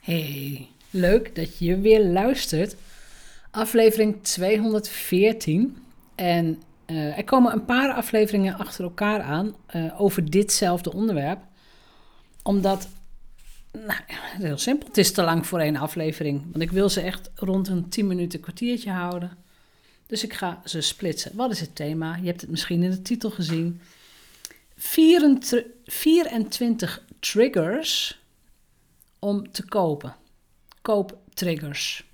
Hey, leuk dat je weer luistert. Aflevering 214. En uh, er komen een paar afleveringen achter elkaar aan uh, over ditzelfde onderwerp. Omdat, nou, heel simpel, het is te lang voor één aflevering. Want ik wil ze echt rond een 10 minuten kwartiertje houden. Dus ik ga ze splitsen. Wat is het thema? Je hebt het misschien in de titel gezien. 24, 24 triggers om te kopen. Kooptriggers.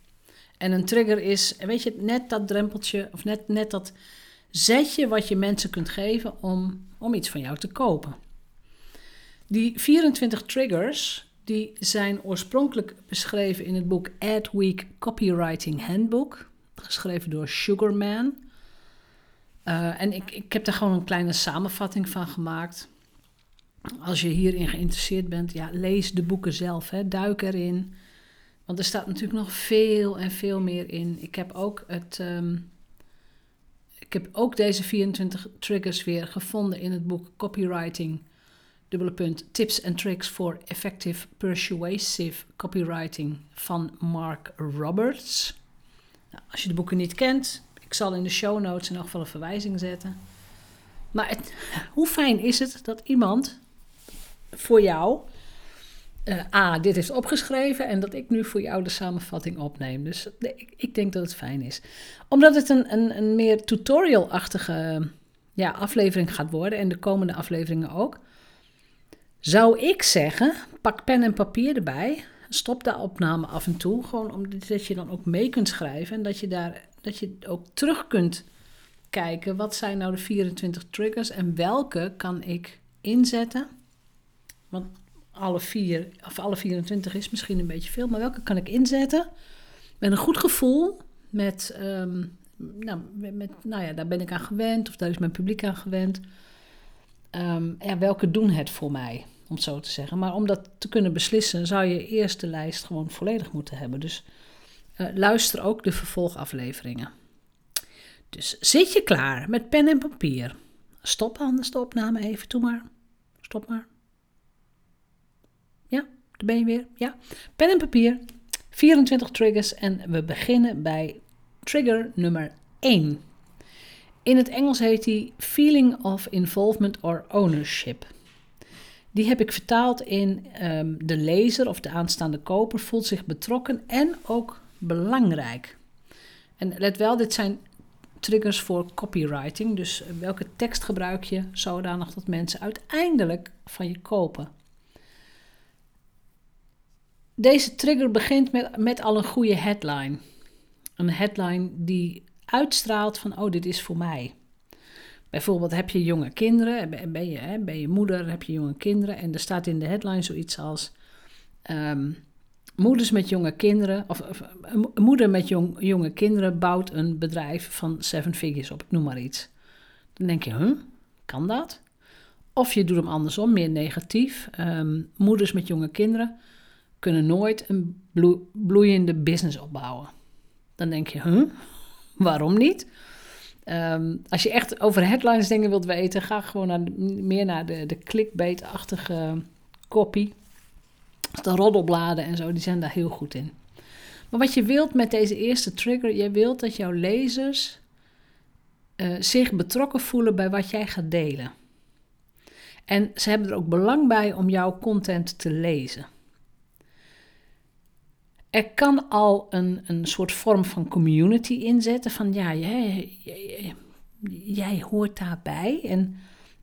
En een trigger is, weet je, net dat drempeltje of net, net dat zetje wat je mensen kunt geven om, om iets van jou te kopen. Die 24 triggers, die zijn oorspronkelijk beschreven in het boek Adweek Copywriting Handbook, geschreven door Sugarman. Uh, en ik, ik heb daar gewoon een kleine samenvatting van gemaakt als je hierin geïnteresseerd bent, ja, lees de boeken zelf. Hè, duik erin. Want er staat natuurlijk nog veel en veel meer in. Ik heb ook, het, um, ik heb ook deze 24 triggers weer gevonden in het boek Copywriting. Dubbele punt, tips and tricks for effective persuasive copywriting van Mark Roberts. Nou, als je de boeken niet kent, ik zal in de show notes in ieder geval een verwijzing zetten. Maar hoe fijn is het dat iemand voor jou. Uh, A, dit heeft opgeschreven en dat ik nu voor jou de samenvatting opneem. Dus ik, ik denk dat het fijn is. Omdat het een, een, een meer tutorial-achtige ja, aflevering gaat worden en de komende afleveringen ook, zou ik zeggen: pak pen en papier erbij. Stop de opname af en toe. Gewoon omdat je dan ook mee kunt schrijven en dat je daar dat je ook terug kunt kijken. Wat zijn nou de 24 triggers en welke kan ik inzetten? Want alle vier, of alle 24 is misschien een beetje veel, maar welke kan ik inzetten? Met een goed gevoel, met, um, nou, met, nou ja, daar ben ik aan gewend, of daar is mijn publiek aan gewend. Um, ja, welke doen het voor mij, om het zo te zeggen. Maar om dat te kunnen beslissen, zou je eerst de lijst gewoon volledig moeten hebben. Dus uh, luister ook de vervolgafleveringen. Dus zit je klaar met pen en papier? Stop anders de opname even, toe maar. Stop maar. Daar ben je weer. Ja. Pen en papier, 24 triggers en we beginnen bij trigger nummer 1. In het Engels heet die Feeling of Involvement or Ownership. Die heb ik vertaald in um, de lezer of de aanstaande koper voelt zich betrokken en ook belangrijk. En let wel, dit zijn triggers voor copywriting. Dus welke tekst gebruik je zodanig dat mensen uiteindelijk van je kopen? Deze trigger begint met, met al een goede headline. Een headline die uitstraalt van, oh, dit is voor mij. Bijvoorbeeld heb je jonge kinderen, ben je, hè, ben je moeder, heb je jonge kinderen en er staat in de headline zoiets als um, moeders met jonge kinderen, of, een moeder met jong, jonge kinderen bouwt een bedrijf van seven figures op, ik noem maar iets. Dan denk je, huh, kan dat? Of je doet hem andersom, meer negatief. Um, moeders met jonge kinderen kunnen nooit een bloeiende business opbouwen. Dan denk je, huh? waarom niet? Um, als je echt over headlines dingen wilt weten, ga gewoon naar, meer naar de, de clickbait-achtige copy. De roddelbladen en zo, die zijn daar heel goed in. Maar wat je wilt met deze eerste trigger, je wilt dat jouw lezers uh, zich betrokken voelen bij wat jij gaat delen. En ze hebben er ook belang bij om jouw content te lezen. Er kan al een, een soort vorm van community inzetten van ja, jij, jij, jij hoort daarbij. En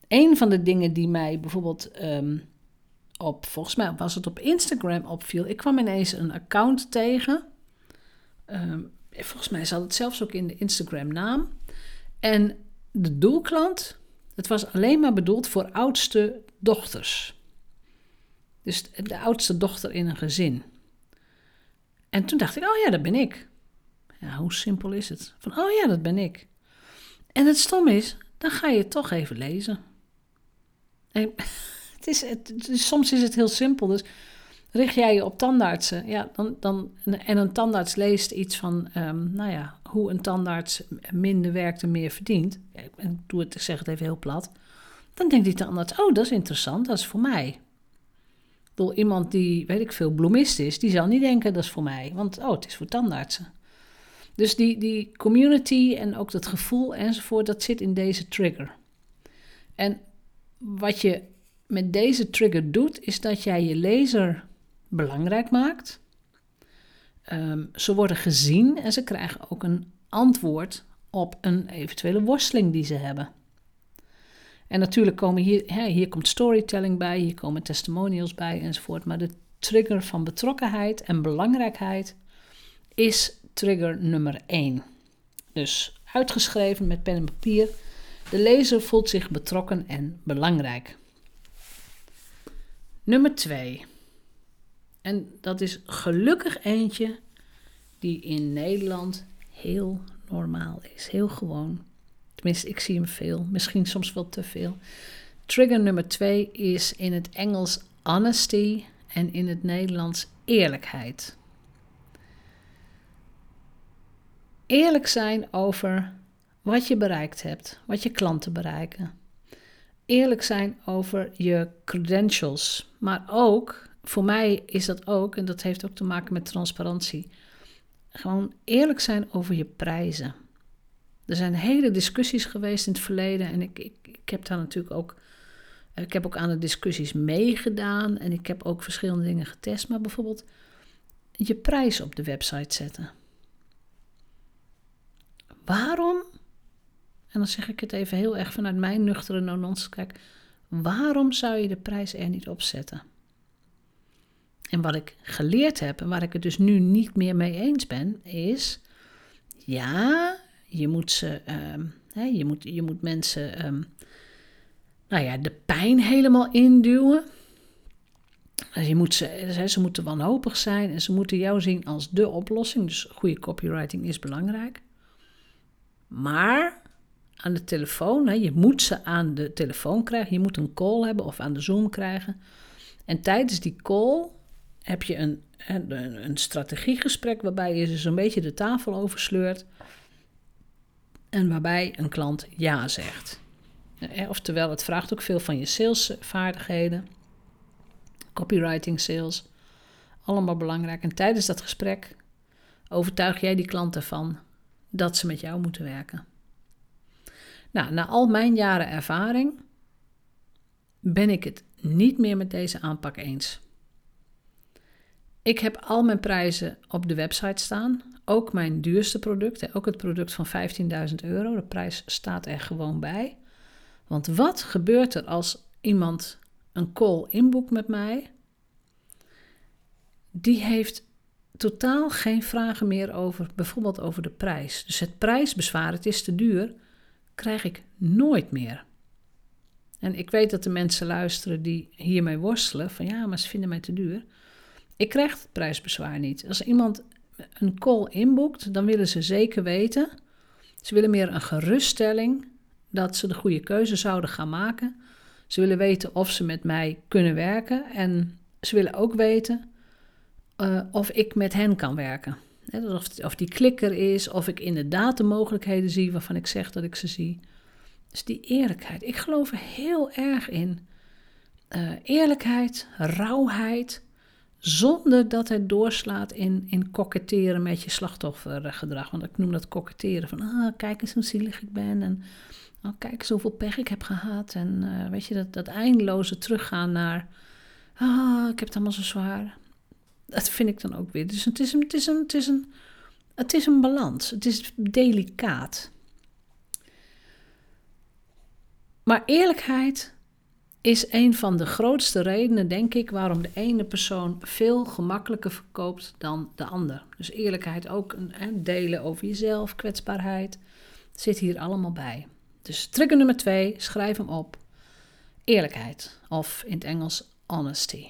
een van de dingen die mij bijvoorbeeld um, op, volgens mij was het op Instagram opviel, ik kwam ineens een account tegen. Um, volgens mij zat het zelfs ook in de Instagram naam. En de doelklant, het was alleen maar bedoeld voor oudste dochters. Dus de oudste dochter in een gezin. En toen dacht ik, oh ja, dat ben ik. Ja, hoe simpel is het? Van, oh ja, dat ben ik. En het stom is, dan ga je het toch even lezen. En, het is, het, soms is het heel simpel, dus richt jij je op tandartsen, ja, dan, dan, en een tandarts leest iets van, um, nou ja, hoe een tandarts minder werkt en meer verdient. Ik doe het, ik zeg het even heel plat. Dan denkt die tandarts, oh, dat is interessant, dat is voor mij. Bedoel, iemand die, weet ik veel, bloemist is, die zal niet denken dat is voor mij, want oh, het is voor tandartsen. Dus die, die community en ook dat gevoel enzovoort, dat zit in deze trigger. En wat je met deze trigger doet, is dat jij je lezer belangrijk maakt. Um, ze worden gezien en ze krijgen ook een antwoord op een eventuele worsteling die ze hebben. En natuurlijk komen hier, hè, hier komt storytelling bij, hier komen testimonials bij enzovoort. Maar de trigger van betrokkenheid en belangrijkheid is trigger nummer 1. Dus uitgeschreven met pen en papier. De lezer voelt zich betrokken en belangrijk. Nummer 2. En dat is gelukkig eentje die in Nederland heel normaal is, heel gewoon. Tenminste, ik zie hem veel, misschien soms wel te veel. Trigger nummer 2 is in het Engels honesty en in het Nederlands eerlijkheid. Eerlijk zijn over wat je bereikt hebt, wat je klanten bereiken. Eerlijk zijn over je credentials, maar ook, voor mij is dat ook, en dat heeft ook te maken met transparantie, gewoon eerlijk zijn over je prijzen. Er zijn hele discussies geweest in het verleden en ik, ik, ik heb daar natuurlijk ook, ik heb ook aan de discussies meegedaan en ik heb ook verschillende dingen getest, maar bijvoorbeeld je prijs op de website zetten. Waarom? En dan zeg ik het even heel erg vanuit mijn nuchtere nonons. Kijk, waarom zou je de prijs er niet op zetten? En wat ik geleerd heb en waar ik het dus nu niet meer mee eens ben, is: ja, je moet ze, um, hè, je, moet, je moet mensen, um, nou ja, de pijn helemaal induwen. Dus je moet ze, ze moeten wanhopig zijn en ze moeten jou zien als de oplossing. Dus goede copywriting is belangrijk. Maar aan de telefoon, hè, je moet ze aan de telefoon krijgen, je moet een call hebben of aan de Zoom krijgen. En tijdens die call heb je een, een, een strategiegesprek waarbij je ze zo'n beetje de tafel oversleurt en waarbij een klant ja zegt. Oftewel, het vraagt ook veel van je salesvaardigheden, copywriting, sales, allemaal belangrijk. En tijdens dat gesprek overtuig jij die klant ervan dat ze met jou moeten werken. Nou, na al mijn jaren ervaring ben ik het niet meer met deze aanpak eens. Ik heb al mijn prijzen op de website staan. Ook mijn duurste product, ook het product van 15.000 euro. De prijs staat er gewoon bij. Want wat gebeurt er als iemand een call inboekt met mij? Die heeft totaal geen vragen meer over, bijvoorbeeld over de prijs. Dus het prijsbezwaar, het is te duur, krijg ik nooit meer. En ik weet dat de mensen luisteren die hiermee worstelen, van ja, maar ze vinden mij te duur. Ik krijg het prijsbezwaar niet. Als iemand een call inboekt, dan willen ze zeker weten. Ze willen meer een geruststelling dat ze de goede keuze zouden gaan maken. Ze willen weten of ze met mij kunnen werken. En ze willen ook weten uh, of ik met hen kan werken. Of, of die klikker is, of ik inderdaad de mogelijkheden zie waarvan ik zeg dat ik ze zie. Dus die eerlijkheid. Ik geloof er heel erg in. Uh, eerlijkheid, rauwheid, zonder dat het doorslaat in, in koketteren met je slachtoffergedrag. Want ik noem dat koketteren. Van, ah, kijk eens hoe zielig ik ben. En oh, kijk eens hoeveel pech ik heb gehad. En uh, weet je, dat, dat eindeloze teruggaan naar... Ah, ik heb het allemaal zo zwaar dat vind ik dan ook weer. Dus het is een, het is een, het is een, het is een balans. Het is delicaat. Maar eerlijkheid is een van de grootste redenen, denk ik, waarom de ene persoon veel gemakkelijker verkoopt dan de ander. Dus eerlijkheid ook, een, delen over jezelf, kwetsbaarheid, zit hier allemaal bij. Dus trigger nummer twee, schrijf hem op. Eerlijkheid, of in het Engels honesty.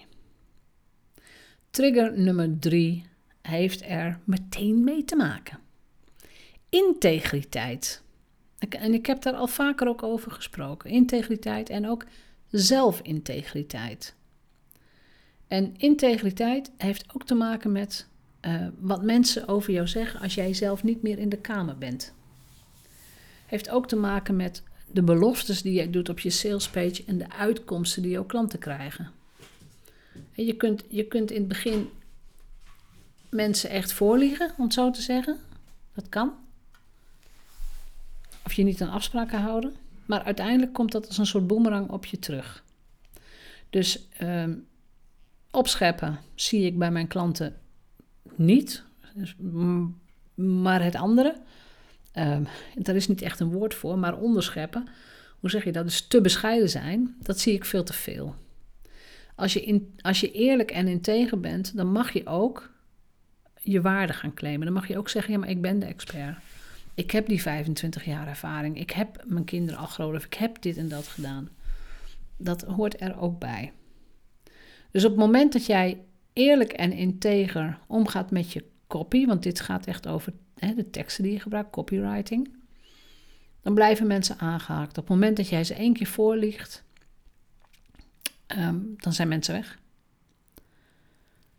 Trigger nummer drie heeft er meteen mee te maken. Integriteit. En ik heb daar al vaker ook over gesproken. Integriteit en ook zelfintegriteit. En integriteit heeft ook te maken met uh, wat mensen over jou zeggen als jij zelf niet meer in de kamer bent. Heeft ook te maken met de beloftes die jij doet op je salespage en de uitkomsten die jouw klanten krijgen. En je kunt, je kunt in het begin mensen echt voorliegen, om het zo te zeggen. Dat kan. Of je niet aan afspraken houden. Maar uiteindelijk komt dat als een soort boemerang op je terug. Dus ehm, opscheppen zie ik bij mijn klanten niet. Dus, maar het andere, um, daar is niet echt een woord voor, maar onderscheppen, hoe zeg je dat? Dus te bescheiden zijn, dat zie ik veel te veel. Als je, in, als je eerlijk en integer bent, dan mag je ook je waarde gaan claimen. Dan mag je ook zeggen, ja, maar ik ben de expert. Ik heb die 25 jaar ervaring. Ik heb mijn kinderen al groot ik heb dit en dat gedaan. Dat hoort er ook bij. Dus op het moment dat jij eerlijk en integer omgaat met je copy, want dit gaat echt over hè, de teksten die je gebruikt, copywriting, dan blijven mensen aangehaakt. Op het moment dat jij ze één keer voorliegt, ehm, dan zijn mensen weg.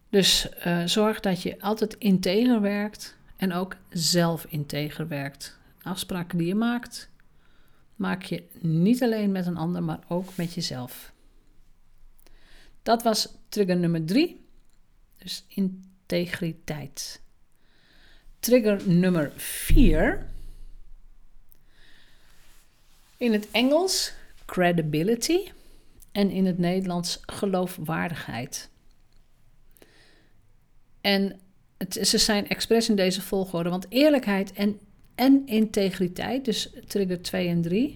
Dus uh, zorg dat je altijd integer werkt en ook zelf integer werkt. Afspraken die je maakt, maak je niet alleen met een ander, maar ook met jezelf. Dat was trigger nummer drie. Dus integriteit. Trigger nummer vier. In het Engels credibility en in het Nederlands geloofwaardigheid. En het, ze zijn expres in deze volgorde, want eerlijkheid en, en integriteit, dus trigger 2 en 3,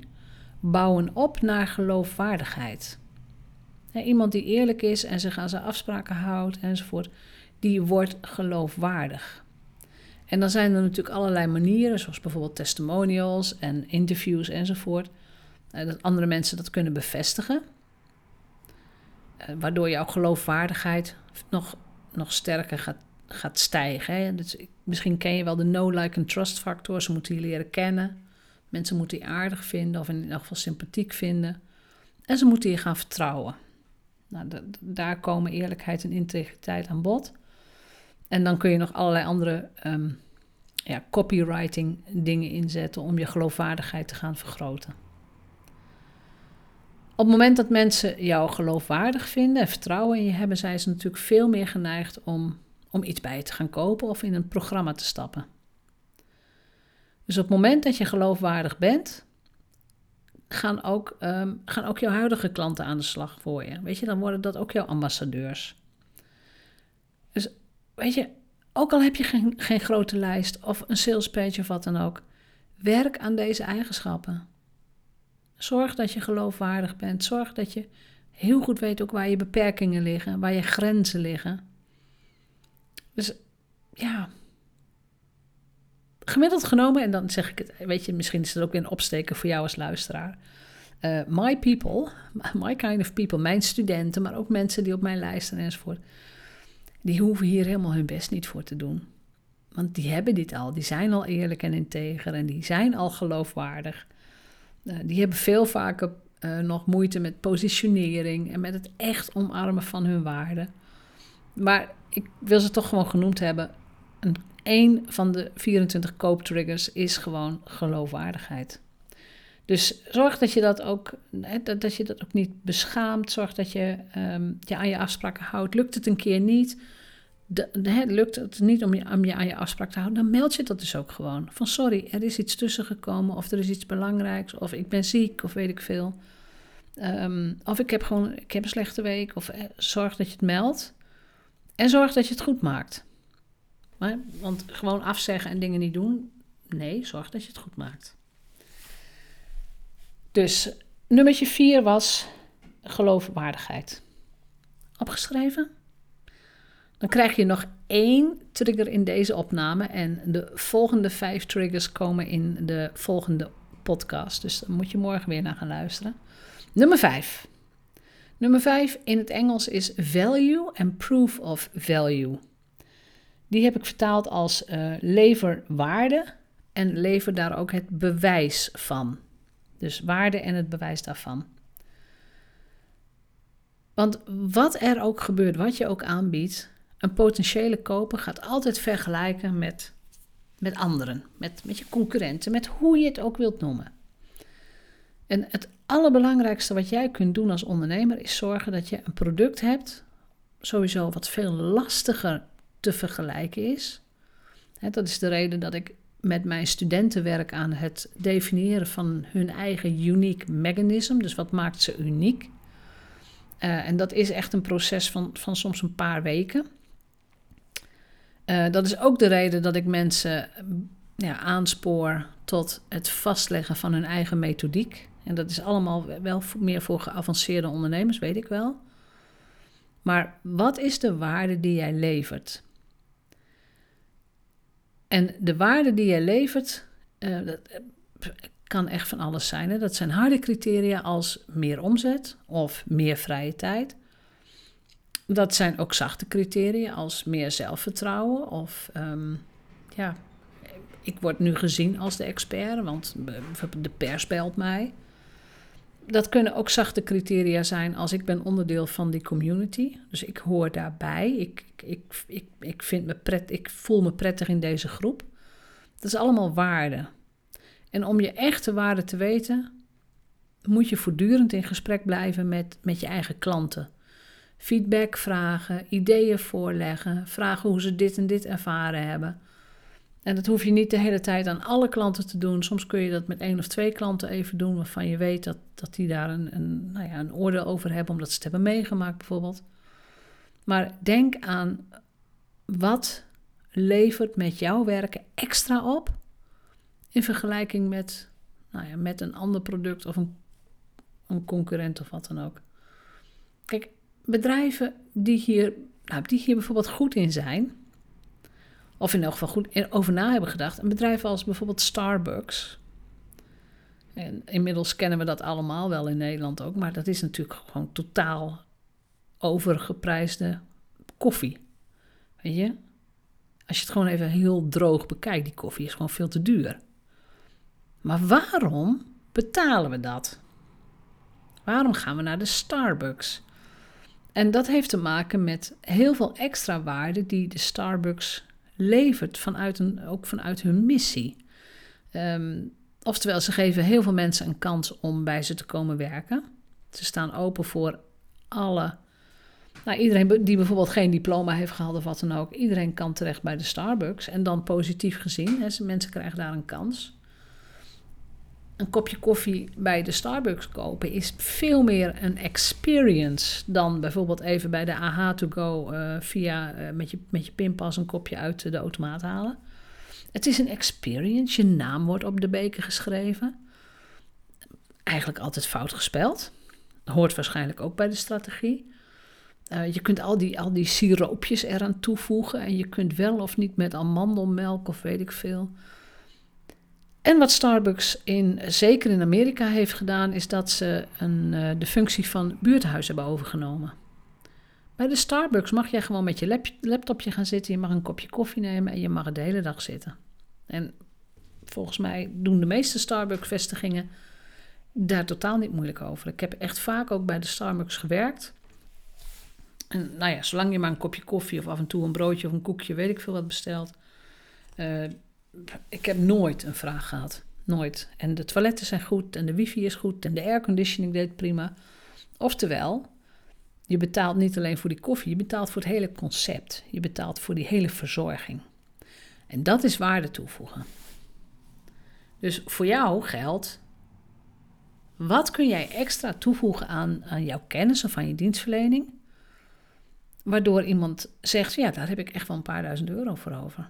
bouwen op naar geloofwaardigheid. iemand die eerlijk is en zich aan zijn afspraken houdt enzovoort, die wordt geloofwaardig. En dan zijn er natuurlijk allerlei manieren, zoals bijvoorbeeld testimonials en interviews enzovoort, eh, dat andere mensen dat kunnen bevestigen. Eh, waardoor jouw geloofwaardigheid nog, nog sterker gaat, gaat stijgen. Hè? Dus misschien ken je wel de no, like en trust factor. Ze moeten je leren kennen. Mensen moeten je aardig vinden of in ieder geval sympathiek vinden. En ze moeten je gaan vertrouwen. Nou, daar komen eerlijkheid en integriteit aan bod. En dan kun je nog allerlei andere um, ja, copywriting dingen inzetten om je geloofwaardigheid te gaan vergroten. Op het moment dat mensen jou geloofwaardig vinden en vertrouwen in je hebben, zijn ze natuurlijk veel meer geneigd om, om iets bij te gaan kopen of in een programma te stappen. Dus op het moment dat je geloofwaardig bent, gaan ook, um, gaan ook jouw huidige klanten aan de slag voor je. Weet je, dan worden dat ook jouw ambassadeurs. Dus weet je, ook al heb je geen, geen grote lijst of een salespage of wat dan ook, werk aan deze eigenschappen. Zorg dat je geloofwaardig bent. Zorg dat je heel goed weet ook waar je beperkingen liggen, waar je grenzen liggen. Dus ja, gemiddeld genomen, en dan zeg ik het, weet je, misschien is het ook weer een opsteken voor jou als luisteraar. Uh, my people, my kind of people, mijn studenten, maar ook mensen die op mijn lijst enzovoort die hoeven hier helemaal hun best niet voor te doen. Want die hebben dit al, die zijn al eerlijk en integer en die zijn al geloofwaardig. Uh, die hebben veel vaker uh, nog moeite met positionering en met het echt omarmen van hun waarden. Maar ik wil ze toch gewoon genoemd hebben. Een, van de 24 kooptriggers is gewoon geloofwaardigheid. Dus zorg dat je dat ook, dat, dat je dat ook niet beschaamt. Zorg dat je um, je aan je afspraken houdt. Lukt het een keer niet, de, lukt het niet om je, om je aan je afspraak te houden, dan meld je dat dus ook gewoon. Van sorry, er is iets tussengekomen of er is iets belangrijks of ik ben ziek of weet ik veel. Um, of ik heb gewoon ik heb een slechte week of eh, zorg dat je het meldt. En zorg dat je het goed maakt. Want gewoon afzeggen en dingen niet doen, nee, zorg dat je het goed maakt. Dus nummertje 4 was geloofwaardigheid. Opgeschreven? Dan krijg je nog één trigger in deze opname en de volgende vijf triggers komen in de volgende podcast. Dus dan moet je morgen weer naar gaan luisteren. Nummer 5. Nummer 5 in het Engels is value en proof of value. Die heb ik vertaald als uh, lever waarde en lever daar ook het bewijs van. Dus waarde en het bewijs daarvan. Want wat er ook gebeurt, wat je ook aanbiedt, een potentiële koper gaat altijd vergelijken met, met anderen, met, met je concurrenten, met hoe je het ook wilt noemen. En het allerbelangrijkste wat jij kunt doen als ondernemer is zorgen dat je een product hebt sowieso wat veel lastiger te vergelijken is. dat is de reden dat ik met mijn studenten werk aan het definiëren van hun eigen unique mechanism. Dus wat maakt ze uniek? Uh, en dat is echt een proces van, van soms een paar weken. Uh, dat is ook de reden dat ik mensen ja, aanspoor tot het vastleggen van hun eigen methodiek. En dat is allemaal wel meer voor geavanceerde ondernemers, weet ik wel. Maar wat is de waarde die jij levert? En de waarde die jij levert, uh, dat kan echt van alles zijn. Hè? Dat zijn harde criteria als meer omzet of meer vrije tijd. Dat zijn ook zachte criteria als meer zelfvertrouwen of um, ja, ik word nu gezien als de expert, want de pers belt mij. Dat kunnen ook zachte criteria zijn als ik ben onderdeel van die community. Dus ik hoor daarbij. Ik, ik, ik, ik, vind me pret, ik voel me prettig in deze groep. Dat is allemaal waarde. En om je echte waarde te weten, moet je voortdurend in gesprek blijven met, met je eigen klanten. Feedback vragen, ideeën voorleggen, vragen hoe ze dit en dit ervaren hebben. En dat hoef je niet de hele tijd aan alle klanten te doen. Soms kun je dat met één of twee klanten even doen, waarvan je weet dat, dat die daar een, een, nou ja, een oordeel over hebben, omdat ze het hebben meegemaakt bijvoorbeeld. Maar denk aan wat levert met jouw werken extra op in vergelijking met, nou ja, met een ander product of een, een concurrent of wat dan ook. Kijk, bedrijven die hier, nou, die hier bijvoorbeeld goed in zijn, of in elk geval goed over na hebben gedacht. Een bedrijf als bijvoorbeeld Starbucks. En inmiddels kennen we dat allemaal wel in Nederland ook, maar dat is natuurlijk gewoon totaal overgeprijsde koffie. Weet je? Als je het gewoon even heel droog bekijkt, die koffie is gewoon veel te duur. Maar waarom betalen we dat? Waarom gaan we naar de Starbucks? En dat heeft te maken met heel veel extra waarde die de Starbucks levert vanuit een, ook vanuit hun missie. Um, oftewel, ze geven heel veel mensen een kans om bij ze te komen werken. Ze staan open voor alle. Nou, iedereen die bijvoorbeeld geen diploma heeft gehaald of wat dan ook, iedereen kan terecht bij de Starbucks. En dan positief gezien, mensen krijgen daar een kans een kopje koffie bij de Starbucks kopen is veel meer een experience dan bijvoorbeeld even bij de AH to go uh, via uh, met, je, met je pinpas een kopje uit de automaat halen. Het is een experience. Je naam wordt op de beker geschreven. Eigenlijk altijd fout gespeld. Hoort waarschijnlijk ook bij de strategie. Uh, je kunt al die, al die siroopjes eraan toevoegen en je kunt wel of niet met amandelmelk of weet ik veel. En wat Starbucks in, zeker in Amerika heeft gedaan, is dat ze een, uh, de functie van buurthuis hebben overgenomen. Bij de Starbucks mag jij gewoon met je laptopje gaan zitten, je mag een kopje koffie nemen en je mag de hele dag zitten. En volgens mij doen de meeste Starbucks-vestigingen daar totaal niet moeilijk over. Ik heb echt vaak ook bij de Starbucks gewerkt. En nou ja, zolang je maar een kopje koffie of af en toe een broodje of een koekje, weet ik veel wat bestelt. Uh, ik heb nooit een vraag gehad. Nooit. En de toiletten zijn goed en de wifi is goed en de airconditioning deed prima. Oftewel, je betaalt niet alleen voor die koffie, je betaalt voor het hele concept. Je betaalt voor die hele verzorging. En dat is waarde toevoegen. Dus voor jou geldt, wat kun jij extra toevoegen aan, aan jouw kennis of aan je dienstverlening? Waardoor iemand zegt, ja, daar heb ik echt wel een paar duizend euro voor over.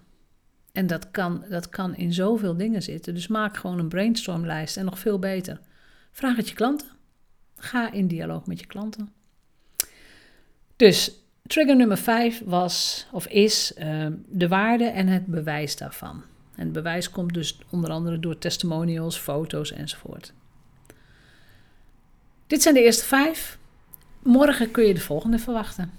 En dat kan, dat kan in zoveel dingen zitten. Dus maak gewoon een brainstormlijst en nog veel beter. Vraag het je klanten. Ga in dialoog met je klanten. Dus trigger nummer 5 was of is uh, de waarde en het bewijs daarvan. En het bewijs komt dus onder andere door testimonials, foto's enzovoort. Dit zijn de eerste vijf. Morgen kun je de volgende verwachten.